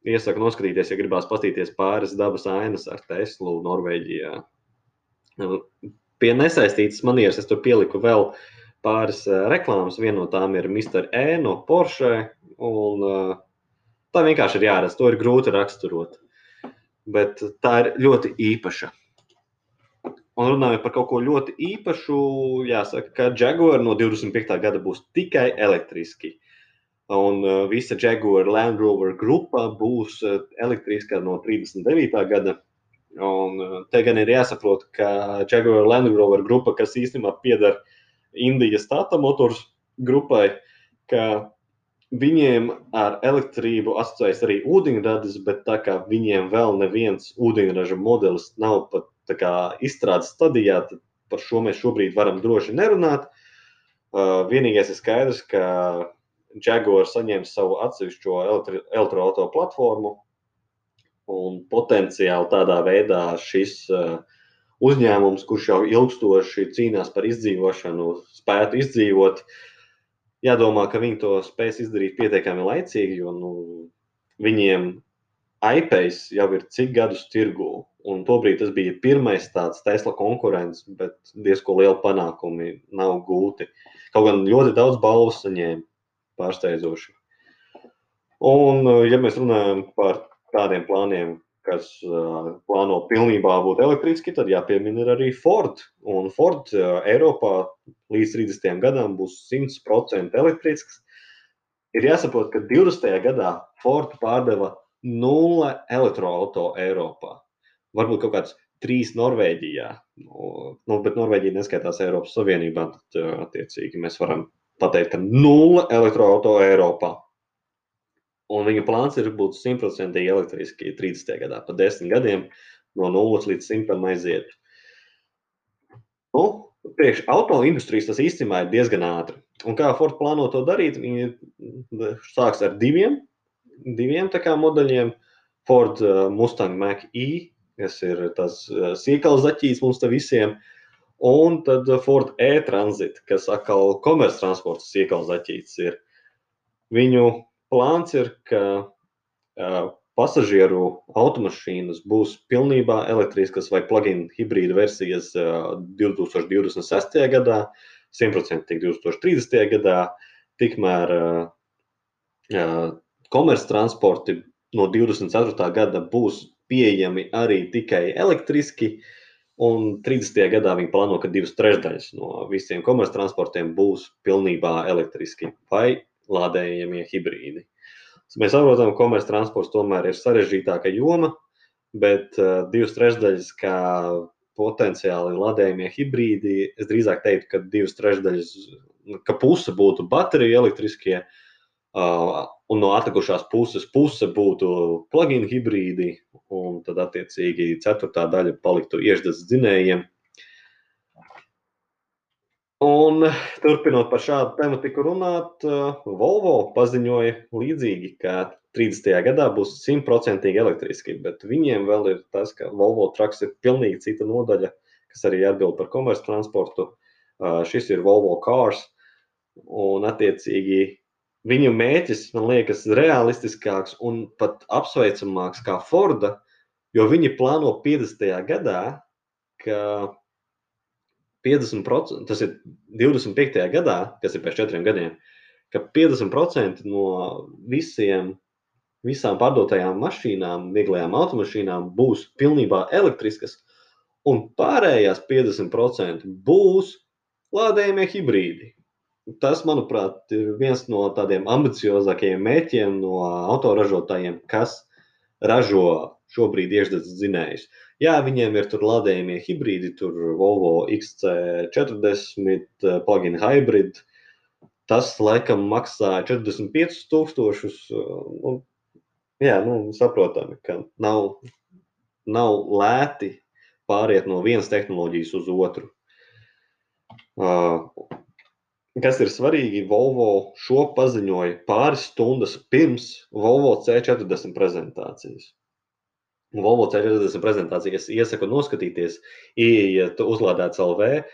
iesaku noskatīties, ja gribās paskatīties pāris dabas ainas ar Teslu Norvēģijā. Pie nesaistītas manieres es tur pieliku vēl pāris reklāmas. Viena no tām ir Mr. E no Porsche. Un, tā vienkārši ir jāredz. To ir grūti raksturot. Bet tā ir ļoti īpaša Un runājot par kaut ko ļoti īpašu, jāsaka, ka Jaguar no 25. gada būs tikai elektriski. Un uh, visa Jaguar Land Rover grupa būs uh, elektriska no 39. gada. Un uh, te gan ir jāsaprot, ka Jaguar Land Rover grupa, kas īstenībā pieder Indijas Tata Motors grupai, ka viņiem ar elektrību asociējas arī ūdeņradis, bet tā kā viņiem vēl neviens ūdeņraža modelis nav pat izstrādes stadijā, tad par šo mēs šobrīd varam droši nerunāt. Uh, vienīgais ir skaidrs, ka Jaguar saņems savu atsevišķo elektroautorātu platformu, un potenciāli tādā veidā šis uh, uzņēmums, kurš jau ilgstoši cīnās par izdzīvošanu, spētu izdzīvot. Jādomā, ka viņi to spēs izdarīt pietiekami laicīgi, jo nu, viņiem iPace jau ir cik gadus tirgū. Un tobrīd tas bija pirmais tāds Tesla konkurents, bet diezgan liela panākumi nav gūti. Kaut gan ļoti daudz balvu saņēma, pārsteidzoši. Un, ja mēs runājam par tādiem plāniem, kas uh, plāno pilnībā būt elektriski, tad jāpiemina arī Ford. Un Ford uh, Eiropā līdz 30. gadam būs 100% elektrisks. Ir jāsaprot, ka 20. gadā Ford pārdeva nulle elektroautorātu Eiropā varbūt kaut kāds trīs Norvēģijā. Nu, nu, bet Norvēģija neskaitās Eiropas Savienībā. Tad, attiecīgi, mēs varam pateikt, ka nulle elektroautorāta Eiropā. Un viņa plāns ir būt simtprocentīgi elektriski 30. gadā, pa desmit gadiem, no 0 līdz 100 aiziet. Nu, priekš auto industrijas tas īstenībā ir diezgan ātri. Un kā Ford plāno to darīt? Viņi sāks ar diviem, diviem modeļiem. Ford uh, Mustang Mach-E, kas ir tas uh, sīkals zaķis mums te visiem, un tad Ford E-Transit, kas atkal komerctransporta sīkals zaķis ir. Viņu plāns ir, ka uh, pasažieru automašīnas būs pilnībā elektriskas vai plug-in hibrīda versijas 2026. gadā, 100% 2030. gadā, tikmēr komerctransporti no 24. gada būs pieejami arī tikai elektriski. Un 30. gadā viņi plāno, ka divas trešdaļas no visiem komerctransportiem būs pilnībā elektriski vai lādējamie hibrīdi. Mēs saprotam, ka komerctransports tomēr ir sarežģītāka joma, bet uh, divas trešdaļas kā potenciāli ladējumie hibrīdi, es drīzāk teiktu, ka divas trešdaļas, ka puse būtu bateriju elektriskie, uh, un no atlikušās puses puse būtu plug-in hibrīdi, un tad attiecīgi ceturtā daļa paliktu iešdas dzinējiem. Un, turpinot par šādu tematiku runāt, uh, Volvo paziņoja līdzīgi, ka 30. gadā būs simtprocentīgi elektriski, bet viņiem vēl ir tas, ka Volvo traks ir pilnīgi cita nodaļa, kas arī atbild par komerctransportu. Uh, šis ir Volvo Cars, un attiecīgi viņu mēķis, man liekas, realistiskāks un pat apsveicamāks kā Forda, jo viņi plāno 50. gadā, ka 50%, tas ir 25. gadā, kas ir pēc četriem gadiem, ka 50% no visiem, visām pārdotajām mašīnām, vieglajām automašīnām būs pilnībā elektriskas, un pārējās 50% būs lādējumie hibrīdi. Tas, manuprāt, ir viens no tādiem ambiciozākajiem mērķiem no autoražotājiem, kas ražo šobrīd iešdzes dzinējus. Jā, viņiem ir tur lādējumie hibrīdi, tur Volvo XC40, eh, plug-in hybrid. Tas laikam maksā 45,000. Nu, jā, nu, saprotami, ka nav, nav lēti pāriet no vienas tehnoloģijas uz otru. Uh, kas ir svarīgi, Volvo šo paziņoja pāris stundas pirms Volvo C40 prezentācijas. Volvo C40 prezentāciju es iesaku noskatīties, ieiet uzlādēts LV,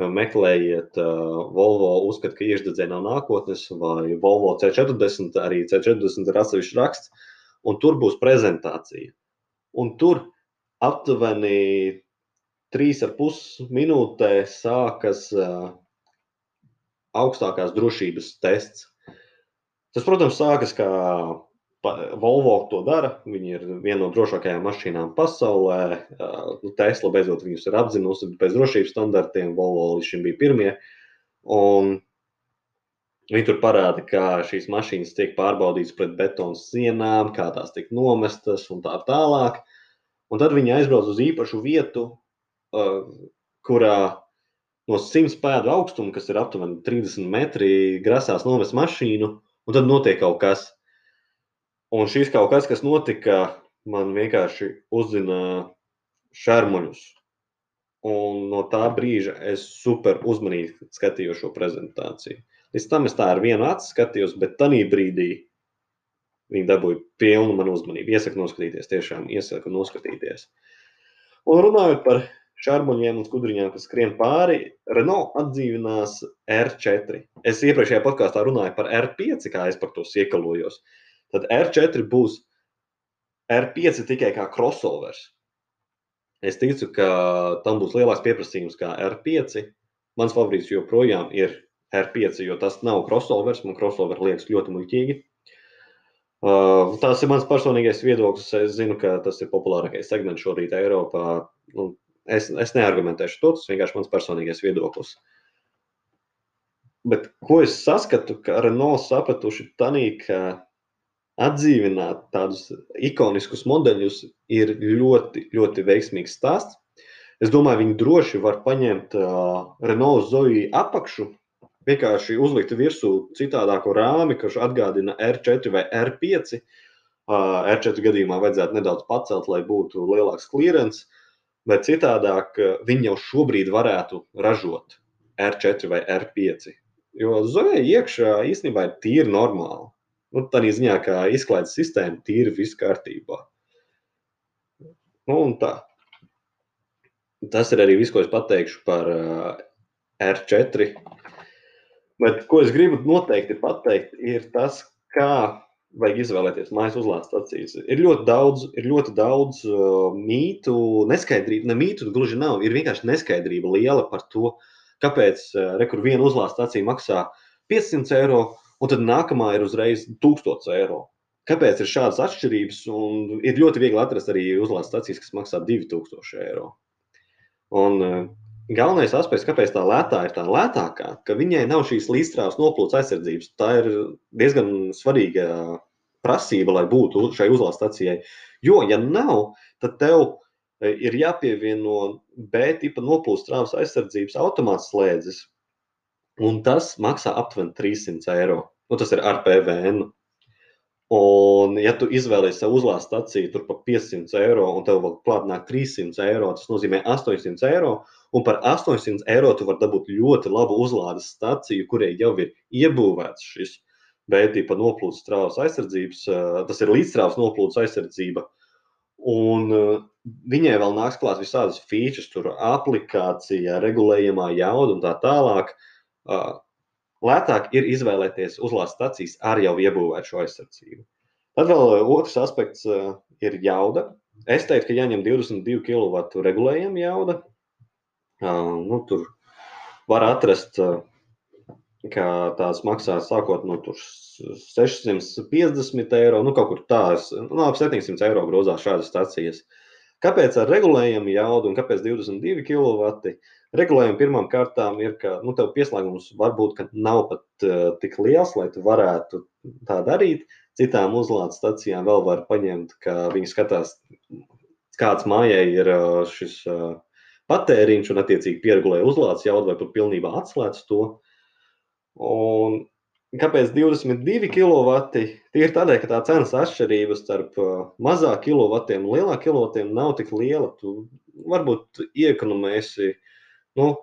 meklējiet uh, Volvo uzskat, ka iešdedzē nav nākotnes, vai Volvo C40, arī C40 ir atsevišķs raksts, un tur būs prezentācija. Un tur aptuveni 3,5 minūtē sākas uh, augstākās drošības tests. Tas, protams, sākas kā Volvo to dara. Viņi ir viena no drošākajām mašīnām pasaulē. Nu, Tesla beidzot viņus ir apzinusi pēc drošības standartiem. Volvo līdz šim bija pirmie. Un viņi tur parāda, kā šīs mašīnas tiek pārbaudītas pret betonu sienām, kā tās tiek nomestas un tā tālāk. Un tad viņi aizbrauc uz īpašu vietu, kurā no 100 pēdu augstuma, kas ir aptuveni 30 metri, grasās nomest mašīnu, un tad notiek kaut kas Un šis kaut kas, kas notika, man vienkārši uzzināja šarmuļus. Un no tā brīža es super uzmanīgi skatījos šo prezentāciju. Līdz tam es tā ar vienu acu skatījos, bet tajā brīdī viņi dabūja pilnu manu uzmanību. Iesaku noskatīties, tiešām iesaku noskatīties. Un runājot par šarmuļiem un skudriņām, kas skrien pāri, Renault atdzīvinās R4. Es iepriekšējā podkāstā runāju par R5, kā es par to iekalojos. Tad R4 būs R5 tikai kā crossovers. Es ticu, ka tam būs lielāks pieprasījums kā R5. Mans favorīts joprojām ir R5, jo tas nav crossovers. Man crossover liekas ļoti muļķīgi. Uh, tas ir mans personīgais viedoklis. Es zinu, ka tas ir populārākais segments šorīt Eiropā. Nu, es, es neargumentēšu to, tas vienkārši mans personīgais viedoklis. Bet ko es saskatu, ka Renault sapratuši tanī, ka atdzīvināt tādus ikoniskus modeļus ir ļoti, ļoti veiksmīgs stāsts. Es domāju, viņi droši var paņemt uh, Renault Zoe apakšu vienkārši uzlikt virsū citādāko rāmi, kurš atgādina R4 vai R5. Uh, R4 gadījumā vajadzētu nedaudz pacelt, lai būtu lielāks klierens, bet citādāk viņi jau šobrīd varētu ražot R4 vai R5. Jo zoja iekšā īstenībā ir tīri normāli. Nu, tā ziņā, kā izklaides sistēma, tīri viss kārtībā. Nu, un tā. Tas ir arī viss, ko es pateikšu par uh, R4. Bet, ko es gribu noteikti pateikt, ir tas, kā vajag izvēlēties mājas uzlādes stacijas. Ir ļoti daudz, ir ļoti daudz uh, mītu, neskaidrību. Ne mītu gluži nav, ir vienkārši neskaidrība liela par to, kāpēc uh, rekur viena uzlādes stacija maksā 500 eiro, un tad nākamā ir uzreiz 1000 eiro. Kāpēc ir šādas atšķirības? Un ir ļoti viegli atrast arī uzlādes stacijas, kas maksā 2000 eiro. Un uh, galvenais aspekts, kāpēc tā lētā ir tā lētākā, ka viņai nav šīs līdzstrāvas noplūdes aizsardzības. Tā ir diezgan svarīga prasība, lai būtu šai uzlādes stacijai. Jo, ja nav, tad tev e, ir jāpievieno B tipa noplūdes strāvas aizsardzības automāts slēdzes, un tas maksā aptuveni 300 eiro. Nu, tas ir ar PVN. Un, ja tu izvēlējies sev uzlādes staciju tur par 500 eiro, un tev vēl klāt nāk 300 eiro, tas nozīmē 800 eiro. Un par 800 eiro tu vari dabūt ļoti labu uzlādes staciju, kurai jau ir iebūvēts šis B-tipa noplūdes strāvas aizsardzības, tas ir līdzstrāvas noplūdes aizsardzība. Un viņai vēl nāks klāt visādas features, tur aplikācija, regulējumā jauda un tā tālāk. Lētāk ir izvēlēties uzlādes stacijas ar jau iebūvētu šo aizsardzību. Tad vēl otrs aspekts uh, ir jauda. Es teiktu, ka jāņem 22 kW regulējuma jauda. Uh, nu, tur var atrast, uh, ka tās maksā sākot no 650 eiro, nu kaut kur tās, nu ap 700 eiro grozās šādas stacijas. Kāpēc ar regulējumu jaudu un kāpēc 22 kW? Regulējumi pirmām kārtām ir, ka nu, tev pieslēgums varbūt nav pat uh, tik liels, lai tu varētu tā darīt. Citām uzlādes stacijām vēl var paņemt, ka viņi skatās, kāds mājai ir uh, šis uh, patēriņš un attiecīgi pieregulē uzlādes jaudu vai pat pilnībā atslēdz to. Un kāpēc 22 kW? Tie ir tādēļ, ka tā cenas atšķirība starp mazāk kilovatiem un lielākiem kilovatiem nav tik liela. Tu varbūt iekonomēsi uh, nu,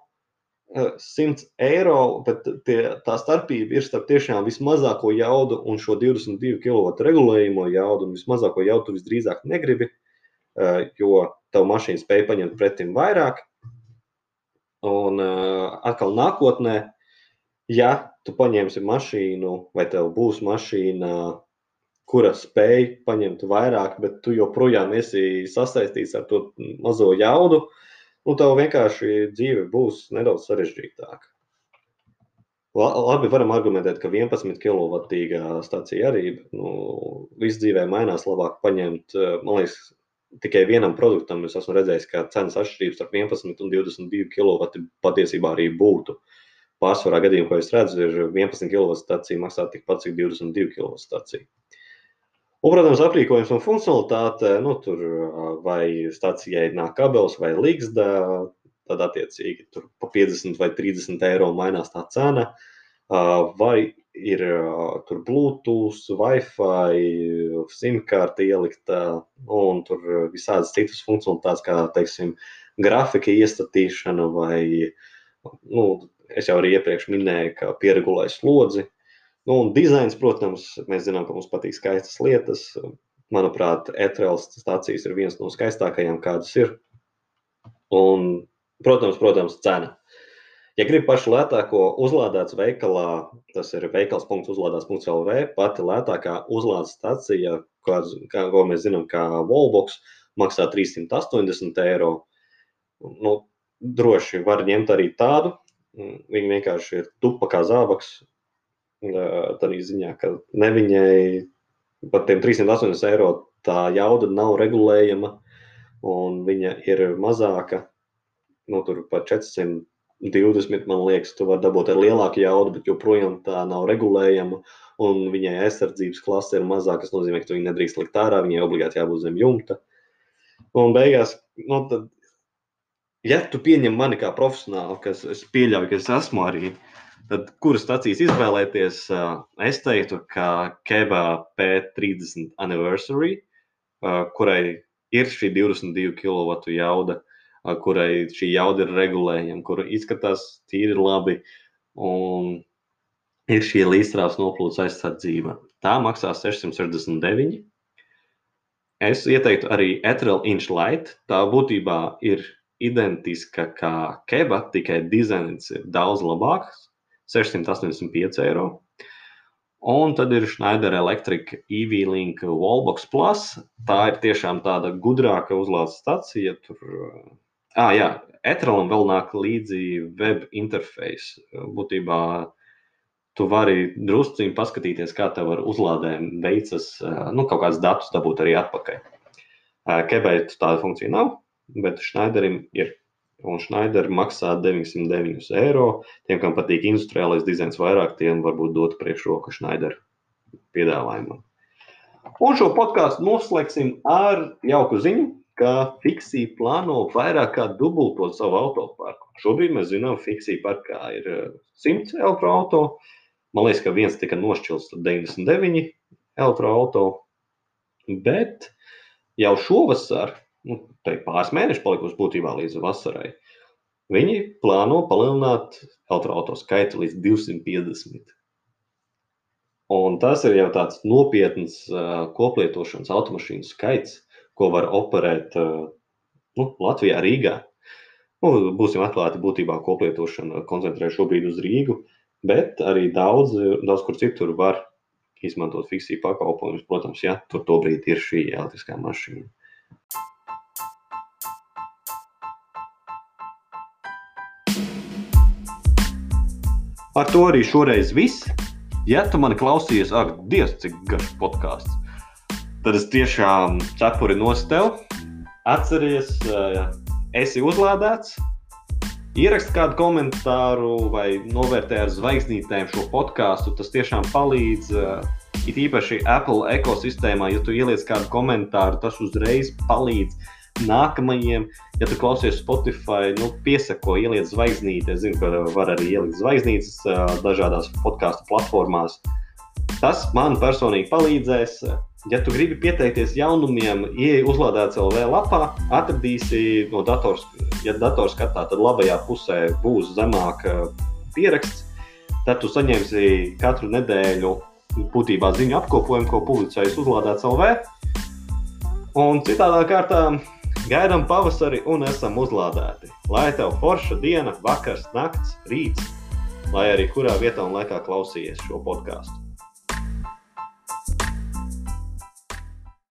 100 eiro, bet tie, tā starpība ir starp tiešām vismazāko jaudu un šo 22 kW regulējumu jaudu. Un vismazāko jaudu visdrīzāk negribi, jo tev mašīna spēj paņemt pretim vairāk. Un atkal nākotnē, ja tu paņemsi mašīnu, vai tev būs mašīna, kura spēj paņemt vairāk, bet tu joprojām esi sasaistīts ar to mazo jaudu, uh, nu, tev vienkārši dzīve būs nedaudz sarežģītāka. Labi, varam argumentēt, ka 11 kW stācija arī nu, viss dzīvē mainās. Labāk paņemt, man liekas, tikai vienam produktam. Es esmu redzējis, ka cenas atšķirības starp 11 un 22 kW patiesībā arī būtu. Pārsvarā gadījumā, ko es redzu, ir 11 kW stācija maksā tikpat, cik 22 kW stācija. Un, protams, aprīkojums un funkcionalitāte, nu, tur vai stācijai nāk kabelis vai līgzda, tad attiecīgi tur pa 50 vai 30 eiro mainās tā cena. Vai ir tur Bluetooth, Wi-Fi, simkārta ielikta un tur visādas citas funkcionalitātes, kā, teiksim, grafika iestatīšana vai, nu, es jau arī iepriekš minēju, ka pieregulēju slodzi, Nu, un dizains, protams, mēs zinām, ka mums patīk skaistas lietas. Manuprāt, Etrēlas stācijas ir viens no skaistākajām, kādas ir. Un, protams, protams, cena. Ja gribi pašu lētāko uzlādēts veikalā, tas ir veikals.uzlādēts.lv, pati lētākā uzlādes stacija, kā, kā, ko mēs zinām, kā Volvox, maksā 380 eiro. Nu, droši var ņemt arī tādu. Viņi vienkārši ir tupa kā zābaks, tādā ziņā, ka ne viņai par tiem 380 eiro tā jauda nav regulējama, un viņa ir mazāka, nu, tur par 420, man liekas, tu vari dabūt ar lielāku jaudu, bet joprojām tā nav regulējama, un viņai aizsardzības klase ir mazāka, kas nozīmē, ka tu viņu nedrīkst likt ārā, viņai obligāti jābūt zem jumta. Un beigās, nu, tad, ja tu pieņem mani kā profesionāli, kas es pieļauju, ka es esmu arī, Tad, kuras stācijas izvēlēties? Es teiktu, ka Keba P30 Anniversary, kurai ir šī 22 kW jauda, kurai šī jauda ir regulējama, kura izskatās tīri labi, un ir šī līdzstrāvas noplūdes aizsardzība. Tā maksā 669. Es ieteiktu arī Etrel Inch Light. Tā būtībā ir identiska kā keba, tikai dizains ir daudz labāks - 685 eiro. Un tad ir Schneider Electric EV Link Wallbox Plus. Tā ir tiešām tāda gudrāka uzlādes stacija. Tur, ah, jā, Etrelam vēl nāk līdzi web interface. Būtībā tu vari drusciņi paskatīties, kā tev ar uzlādēm veicas, nu, kaut kādas datus dabūt arī atpakaļ. Kebēt tāda funkcija nav, bet Schneiderim ir. Un Schneider maksā 909 eiro. Tiem, kam patīk industriālais dizains vairāk, tiem varbūt dot priekšroku Schneider piedāvājumam. Un šo podkāstu noslēgsim ar jauku ziņu, ka Fiksija plāno vairāk kā dubultot savu autoparku. Šobrīd mēs zinām, ka Fiksija parkā ir 100 elektroautorāta. Man liekas, ka viens tika nošķilts 99 elektroautorāta. Bet jau šovasar, nu, pāris mēneši palikusi būtībā līdz vasarai, viņi plāno palielināt elektroautorāta skaitu līdz 250. Un tas ir jau tāds nopietns koplietošanas automašīnu skaits, ko var operēt nu, Latvijā, Rīgā. Nu, būsim atklāti, būtībā koplietošana koncentrē šobrīd uz Rīgu. Bet arī daudz, daudz kur citur var izmantot fiksiju pakalpojumus. Protams, ja tur to brīdi ir šī elektriskā mašīna. Ar to arī šoreiz viss. Ja tu mani klausījies, ak, Dievs, cik garš podkāsts, tad es tiešām cepuri nostevu. Atceries, esi uzlādēts, Ierakst kādu komentāru vai novērtē ar zvaigznītēm šo podkāstu. Tas tiešām palīdz. Uh, it īpaši Apple ekosistēmā, ja tu ieliec kādu komentāru, tas uzreiz palīdz nākamajiem. Ja tu klausies Spotify, nu, piesako, ieliec zvaigznīti. Es zinu, ka var arī ielikt zvaigznītes dažādās podkāstu platformās. Tas man personīgi palīdzēs. Ja tu gribi pieteikties jaunumiem, ieej uzlādēts LV lapā, atradīsi no dators, ja dators skatā, tad labajā pusē būs zemāk pieraksts. Tad tu saņemsi katru nedēļu būtībā ziņu apkopojumu, ko publicējas uzlādēts LV. Un citādā kārtā gaidām pavasari un esam uzlādēti. Lai tev forša diena, vakars, nakts, rīts, lai arī kurā vietā un laikā klausījies šo podkāstu.